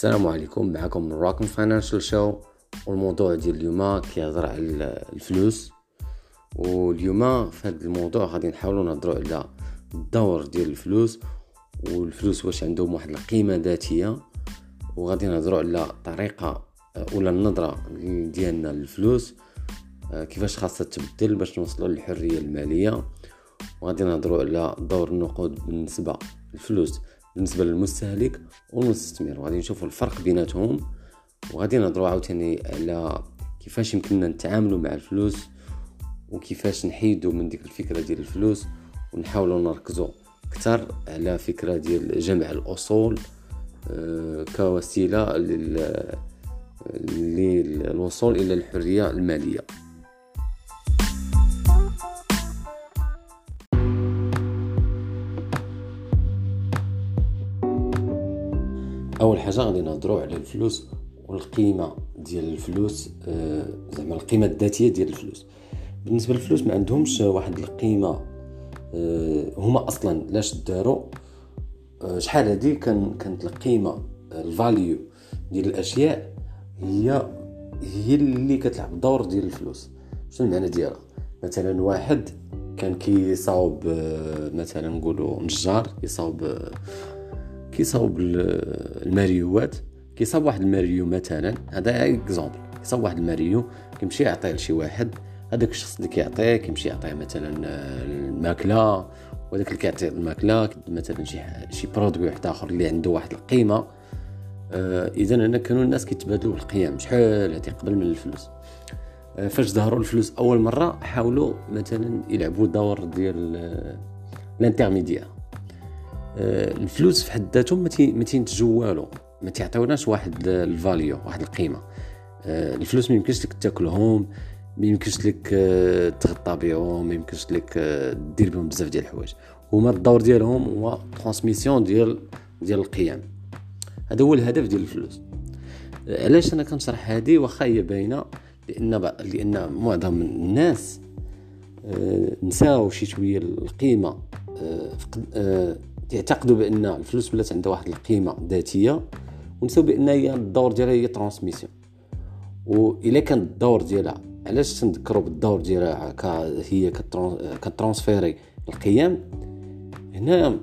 السلام عليكم معكم راكم فاينانشال شو والموضوع ديال اليوم كيهضر على الفلوس. واليوم في هذا الموضوع غادي نحاولوا نهضروا على الدور ديال الفلوس. والفلوس واش عندهم واحد القيمة ذاتية. وغادي نهضروا على طريقة ولا النظرة ديالنا للفلوس. كيفاش خاصها تبدل باش نوصلوا للحرية المالية. وغادي نهضروا على دور النقود بالنسبة للفلوس. بالنسبة للمستهلك والمستثمر وغادي نشوفوا الفرق بيناتهم وغادي نهضروا عاوتاني على كيفاش يمكننا نتعاملوا مع الفلوس وكيفاش نحيدوا من ديك الفكرة ديال الفلوس ونحاولوا نركزوا أكثر على فكرة ديال جمع الأصول آه، كوسيلة للوصول إلى الحرية المالية. حاجة غادي نهضروا على الفلوس والقيمة ديال الفلوس آه، زعما القيمة الذاتية ديال الفلوس. بالنسبة للفلوس ما عندهمش واحد القيمة آه، هما أصلا لاش داروا آه، شحال هادي كان كانت القيمة ال value ديال الأشياء هي هي اللي كتلعب الدور ديال الفلوس. شنو المعنى ديالها؟ مثلا واحد كان كيصاوب مثلا نقولوا نجار يصاوب كيصاوب الماريوات كيصاوب واحد الماريو مثلا هذا exemple كيصاوب واحد الماريو كيمشي يعطيه لشي واحد. هذاك الشخص اللي كيعطيه كيمشي يعطيه مثلا الماكلة. وهذاك اللي كيعطي الماكلة مثلا شي شي produit واحد آخر اللي عنده واحد القيمة. آه اذا هنا كانوا الناس كيتبادلوا بالقيم شحال هذه قبل من الفلوس. آه فاش ظهروا الفلوس أول مرة حاولوا مثلا يلعبوا دور ديال ال intermédiaire آه، الفلوس في حد ذاتهم ما تينتجوا والو. ما تيعطيوناش واحد ال value واحد القيمة. آه، الفلوس ما يمكنش لك تاكلهم ما يمكنش لك آه، تغطى بهم ما يمكنش لك دير بهم بزاف ديال الحوايج. هما الدور ديالهم هو transmission ديال ديال القيم. هذا هو الهدف ديال الفلوس. علاش أنا كنشرح هذه؟ واخا هي باينة لأن لأن معظم الناس نساو شي شوية القيمة يعتقدوا بأن الفلوس ولات عندها واحد القيمة ذاتية ونساو بأن هي الدور ديالها هي transmission والا كان الدور ديالها علاش تنذكروا بالدور ديالها هي كت transférer القيم؟ هنا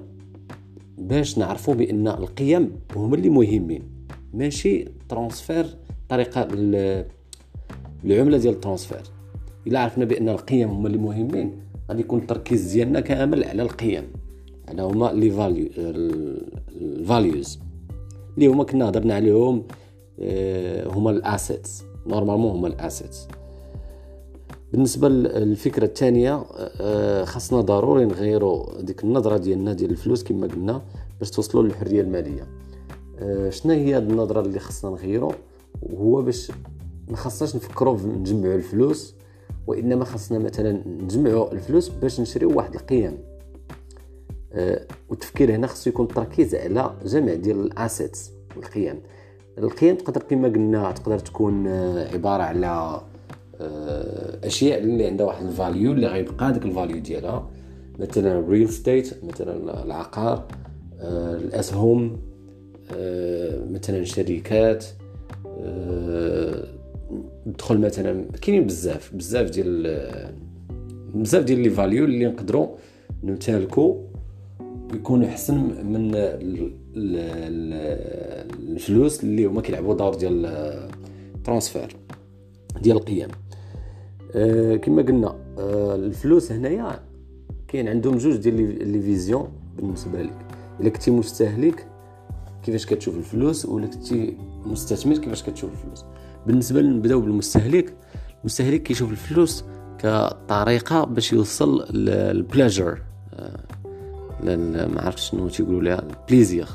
باش نعرفوا بأن القيم هما اللي مهمين. ماشي transfert طريقة العملة ديال ال transfert. إلا عرفنا بأن القيم هما اللي مهمين غادي يكون التركيز ديالنا كامل على القيم. على هما les valeurs ال values اللي هما كنا هضرنا عليهم آه، هما ال assets normalement هما ال assets بالنسبة للفكره الثانية آه، خاصنا ضروري نغيروا ديك النظرة ديالنا ديال الفلوس كما قلنا باش توصلوا للحرية المالية. آه، شنو هي النظرة اللي خاصنا نغيروا هو باش ما خاصناش نفكروا نجمعوا الفلوس وإنما خاصنا مثلا نجمعوا الفلوس باش نشريو واحد القيم. والتفكير هنا خصو يكون التركيز على جمع ديال ال assets والقيم. القيم تقدر كما قلنا تقدر تكون آه، عبارة على آه، أشياء اللي عندها واحد ال value اللي غيبقى داك ال value ديالها. مثلا ال real estate مثلا العقار الاسهم مثلا شركات ندخل مثلا كاينين بزاف بزاف ديال بزاف ديال les values اللي نقدروا نمتلكوا يكون احسن من الفلوس اللي هما كيلعبوا دور ديال ال transfert ديال القيم. أه كما قلنا أه الفلوس هنايا كاين عندهم جوج ديال les visions بالنسبة لك. إلا كنتي مستهلك كيفاش كتشوف الفلوس؟ ولا كنتي مستثمر كيفاش كتشوف الفلوس؟ بالنسبة نبداو بالمستهلك. المستهلك كيشوف الفلوس كطريقة باش يوصل لل pleasure ما عرفتش شنو تيقولوا لها plaisir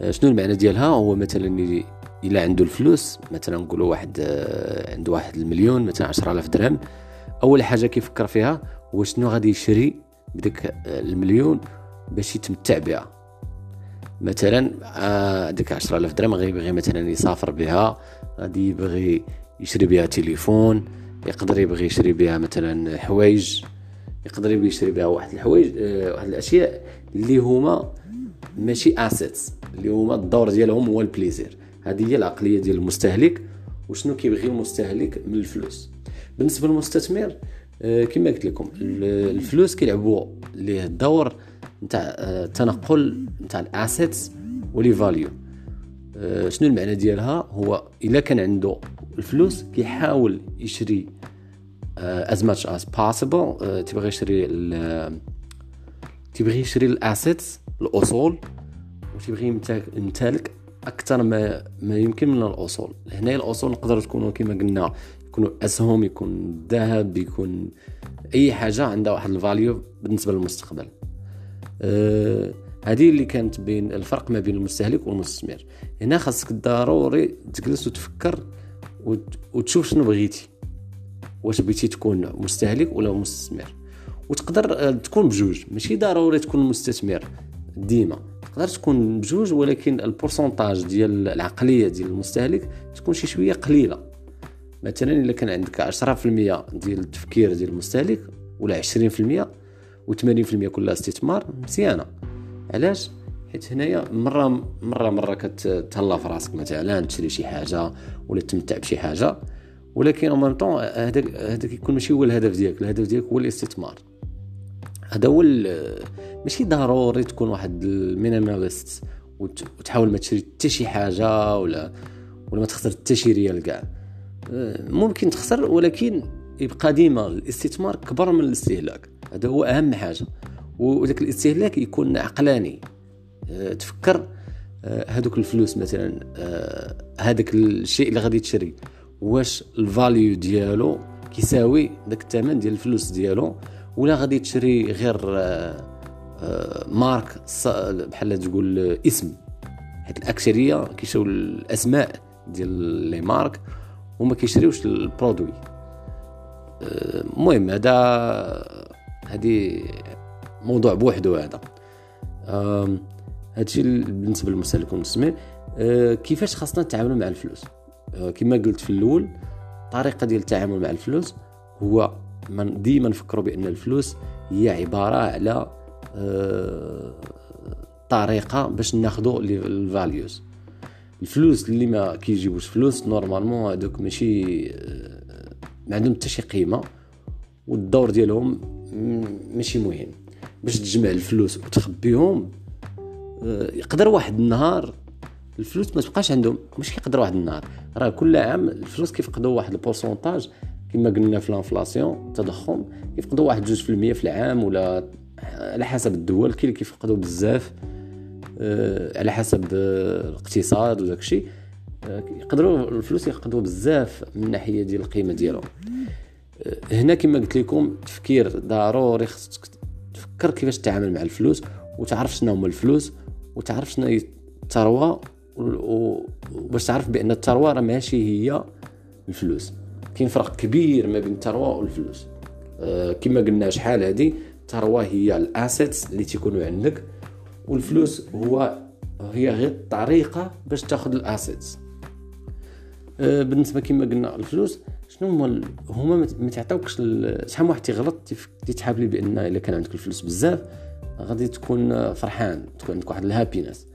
آه، شنو المعنى ديالها؟ هو مثلا إلا عنده الفلوس مثلا نقولوا واحد آه، عنده واحد المليون مثلا 10000 درهم. أول حاجة كيفكر فيها هو شنو غادي يشري بديك آه، المليون باش يتمتع بها. مثلا هذيك 10000 درهم غيبغي مثلا يسافر بها غادي يبغي يشري بها تليفون يقدر يبغي يشري بها مثلا حوايج. يقدر يبغي يشري بها واحد الحوايج آه، واحد الأشياء اللي هما ماشي assets اللي هما الدور ديالهم هو ال plaisir هذه هي العقلية ديال المستهلك وشنو كيبغي المستهلك من الفلوس. بالنسبة للمستثمر آه، كما قلت لكم الفلوس كيلعبوا ليه الدور نتاع التنقل نتاع ال assets و les values شنو المعنى ديالها؟ هو إلا كان عنده الفلوس كيحاول يشري much as possible uh, تبغي يشري تبغي يشري ال assets الأصول وتبغي يمتلك أكثر ما ما يمكن من الأصول. هنا الأصول نقدر تكونوا كما قلنا يكونوا اسهم يكون ذهب يكون أي حاجة عندها واحد الفاليو بالنسبة للمستقبل. أه هذه اللي كانت بين الفرق ما بين المستهلك والمستثمر. هنا خاصك ضروري تجلس وتفكر وتشوف شنو بغيتي. واش بغيتي تكون مستهلك ولا مستثمر. وتقدر آه، تكون بجوج. ماشي ضروري تكون مستثمر ديما. تقدر تكون بجوج ولكن البورسونتاج ديال العقلية ديال المستهلك تكون شي شوية قليلة. مثلا إلا كان عندك 10% ديال التفكير ديال المستهلك ولا 20% و80% كلها استثمار مزيانة. علاش؟ حيت هنايا مرة مرة مرة كتهلا في راسك. مثلا تشري شي حاجة ولا تمتع بشي حاجة. ولكن en temps هذاك هذاك يكون ماشي هو الهدف ديالك. الهدف ديالك هو الاستثمار. هذا هو ماشي ضروري تكون واحد ال minimaliste وتحاول ما تشري حتى شي حاجة ولا ولا ما تخسر حتى شي ريال كاع. ممكن تخسر ولكن يبقى ديما الاستثمار كبر من الاستهلاك. هذا هو أهم حاجة. وذاك الاستهلاك يكون عقلاني. أه، تفكر أه، هذوك الفلوس مثلا أه، هذاك الشيء اللي غادي تشري. واش ال value ديالو كيساوي داك الثمن ديال الفلوس ديالو؟ ولا غادي تشري غير marque بحال تقول اسم. حيت الأكثرية كيشريو الأسماء ديال les marques وما كيشريوش ال produit. المهم هذا هذه موضوع بوحدو هذا. هادشي بالنسبة للمستهلك والمستثمر كيفاش خاصنا نتعاملوا مع الفلوس؟ كما قلت في الأول الطريقة ديال التعامل مع الفلوس هو ديما نفكروا بأن الفلوس هي عبارة على أه، طريقة باش ناخذوا ال values الفلوس اللي ما كيجيبوش فلوس normalement هذوك ماشي ما عندهم حتى شي قيمة والدور ديالهم ماشي مهم. باش تجمع الفلوس وتخبيهم آه، يقدر واحد النهار الفلوس ما تبقاش عندهم مش كيقدر واحد النهار. راه كل عام الفلوس كيفقدوا واحد ال pourcentage كما قلنا في ال inflation التضخم كيفقدوا واحد جوج في المية في العام ولا على حسب الدول كاين اللي كيفقدوا بزاف آه، على حسب الاقتصاد وداك الشيء آه، يقدروا الفلوس يفقدوا بزاف من الناحيه ديال القيمة ديالهم. هنا كما قلت لكم تفكير ضروري خصك تفكر كيفاش تتعامل مع الفلوس وتعرف شنو هما الفلوس وتعرف شنو الثروة وباش تعرف بأن الثروه راه ماشي هي الفلوس. كاين فرق كبير ما بين الثروه والفلوس. أه كما قلنا شحال هذه الثروه هي الأسيتس اللي تيكونوا عندك والفلوس هو هي غير الطريقة باش تاخذ الأسيتس. أه بالنسبة كما قلنا الفلوس شنو هما هما ما تعطيوكش شحال واحد تيغلط تيتحاب لي بأن إلا كان عندك الفلوس بزاف غادي تكون فرحان تكون عندك واحد ال happiness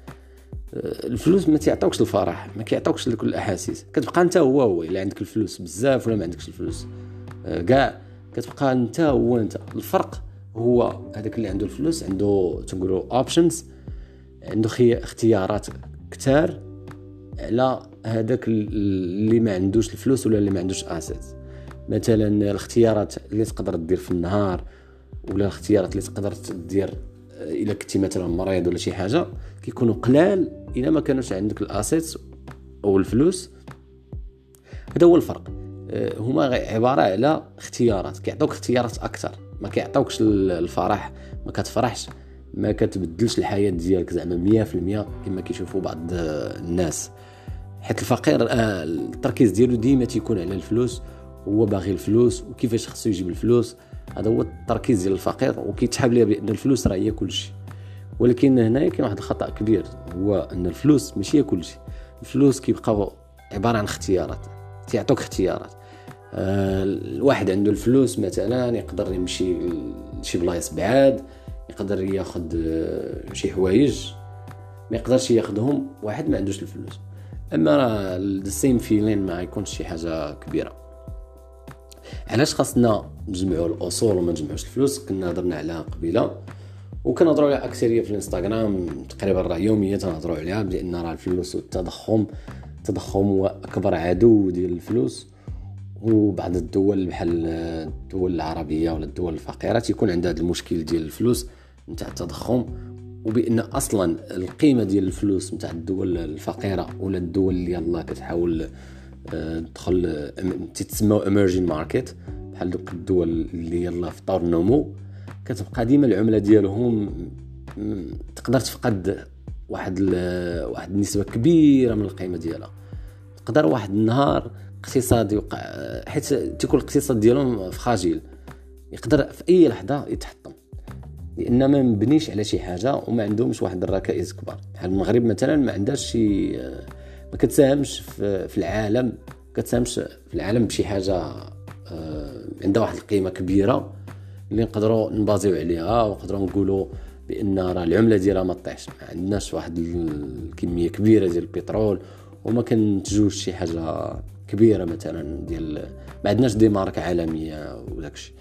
الفلوس ما تعطيوكش الفرح ما كيعطيوكش كل الأحاسيس. كتبقى أنت هو هو إلا عندك الفلوس بزاف ولا ما عندكش الفلوس. آه، كاع كتبقى أنت هو أنت. الفرق هو هذاك اللي عنده الفلوس عنده تنقولوا options عنده اختيارات كتار على هذاك اللي ما عندوش الفلوس ولا اللي ما عندوش asset مثلا الاختيارات اللي تقدر دير في النهار ولا الاختيارات اللي تقدر دير إلا كنتي مثلا مريض ولا شي حاجة كيكونوا قلال إلا ما كانوش عندك ال asset أو الفلوس. هذا هو الفرق. آه، هما عبارة على اختيارات كيعطوك اختيارات أكثر ما كيعطوكش الفرح ما كتفرحش ما كتبدلش الحياة ديالك زعما 100% كما كيشوفوا بعض الناس. حيت الفقير آه، التركيز ديالو ديما تيكون على الفلوس هو باغي الفلوس وكيفاش خصو يجيب الفلوس. هذا هو التركيز ديال الفقير وكيتحاب ليه بأن الفلوس راه هي كلشي. ولكن هنايا كاين واحد الخطأ كبير هو أن الفلوس ماشي هي كلشي. الفلوس كيبقاو عبارة عن اختيارات تيعطوك اختيارات. آه، الواحد عنده الفلوس مثلا يقدر يمشي لشي بلايص بعاد يقدر ياخد آه، شي حوايج ما يقدرش ياخدهم واحد ما عندوش الفلوس. أما راه السيم فيلين ما يكونش شي حاجة كبيرة. علاش خاصنا نجمعوا الأصول وما نجمعوش الفلوس كنا هضرنا عليها قبيلة. وكنهضروا عليها أكثرية في الإنستغرام تقريبا راه يوميا تنهضروا عليها بان راه الفلوس والتضخم التضخم هو أكبر عدو ديال الفلوس. وبعض الدول بحال الدول العربية ولا الدول الفقيرة تيكون عندها هذا المشكل ديال الفلوس نتاع التضخم. وبأن أصلا القيمة ديال الفلوس نتاع الدول الفقيرة ولا الدول اللي يلاه كتحاول آه، تدخل تتسمى ايمرجين ماركت بحال دوك الدول اللي يلاه في طور النمو كتبقى ديما العملة ديالهم تقدر تفقد واحد واحد النسبة كبيرة من القيمة ديالها. تقدر واحد النهار اقتصاد يوقع حيت تيكون الاقتصاد ديالهم فراجيل يقدر في أي لحظة يتحطم. لأن ما مبنيش على شي حاجة وما عندهمش واحد الركائز كبار. بحال المغرب مثلا ما عندهاش شي ما كتساهمش في العالم كتساهمش في العالم بشي حاجة عندها واحد القيمة كبيرة اللي نقدروا نبازيو عليها ونقدروا نقولوا بأن راه العملة ديالها ما طيحش. ما عندناش واحد الكمية كبيرة ديال البترول وما كنتجوش شي حاجة كبيرة مثلا ديال ما عندناش دي مارك عالمية وداك الشيء.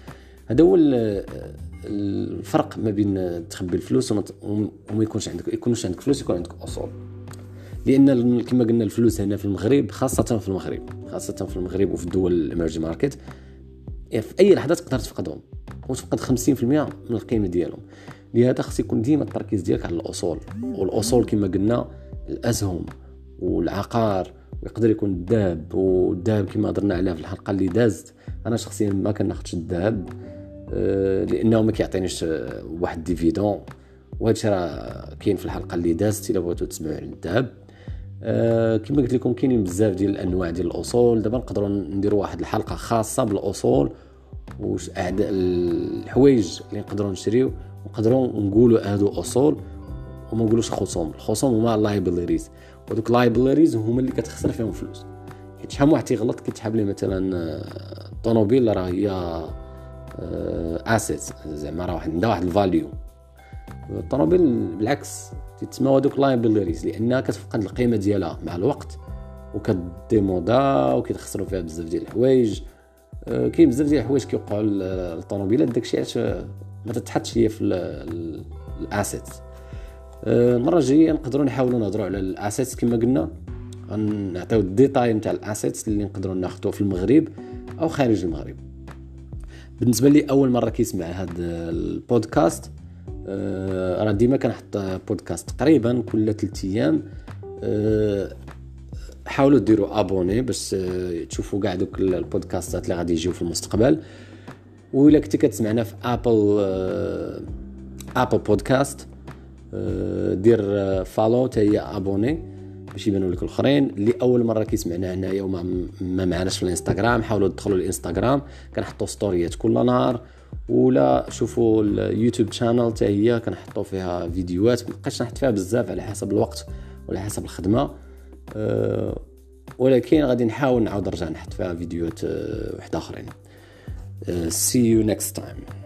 هذا هو الفرق ما بين تخبي الفلوس وما يكونش عندك يكونش عندك فلوس يكون عندك أصول. لأن كما قلنا الفلوس هنا في المغرب خاصة في المغرب خاصة في المغرب وفي الدول الإمرجي ماركت في أي لحظه تقدر تفقدهم وتفقد 50% من القيمة ديالهم. لهذا خص يكون ديما التركيز ديالك على الأصول والأصول كما قلنا الاسهم والعقار ويقدر يكون الذهب والذهب كما هضرنا عليه في الحلقة اللي دازت. أنا شخصيا ما كناخذش الذهب آه، لأنه ما كيعطينيش آه، واحد ديفيدون وهذا الشيء راه كاين في الحلقة اللي دازت إلا بغيتو تسمعوا على الذهب. أه كما قلت لكم كاينين بزاف ديال الأنواع ديال الأصول. دابا نقدروا نديروا واحد الحلقة خاصة بالأصول واش اعداء الحوايج اللي نقدروا نشريو. نقدروا نقولوا هادو أصول وما نقولوش خصوم. الخصوم هما liabilities ودوك liabilities هما اللي كتخسر فيهم فلوس. حيت شحال واحد تيغلط كيتحاب ليه مثلا الطوموبيل آه، راه هي asset آه، زعما راه عندها واحد value الطوموبيل بالعكس تسمى هذوك liabilities لأنها كتفقد القيمة ديالها مع الوقت وكديمودا وكيتخسروا فيها بزاف ديال الحوايج. آه، كاين بزاف ديال الحوايج كيوقعوا للطوموبيلات داكشي علاش ما تتحطش هي في ال assets آه، المرة الجاية نقدروا نحاولوا نهضروا على ال assets كما قلنا. غنعطيو ال détails نتاع ال assets اللي نقدروا ناخذوه في المغرب أو خارج المغرب. بالنسبة لي أول مرة كيسمع هذا البودكاست. آه، راه ديما كنحط بودكاست تقريبا كل 3 أيام. آه، حاولوا ديروا abonné باش تشوفوا كاع دوك البودكاستات اللي غادي يجيو في المستقبل. وإلا كنتي كتسمعنا في Apple Apple Podcast دير follow حتى هي abonné باش يبانوا لك الآخرين. اللي أول مرة كيسمعنا هنايا وما ما معناش في الإنستغرام حاولوا تدخلوا الإنستغرام. كنحطوا ستوريات كل نهار. ولا شوفوا ال YouTube channel حتى هي كنحطوا فيها فيديوهات. مابقاش نحط فيها بزاف على حسب الوقت وعلى حسب الخدمة. أه ولكن غادي نحاول نعاود نرجع نحط فيها فيديوهات أه واحد آخرين. see you next time.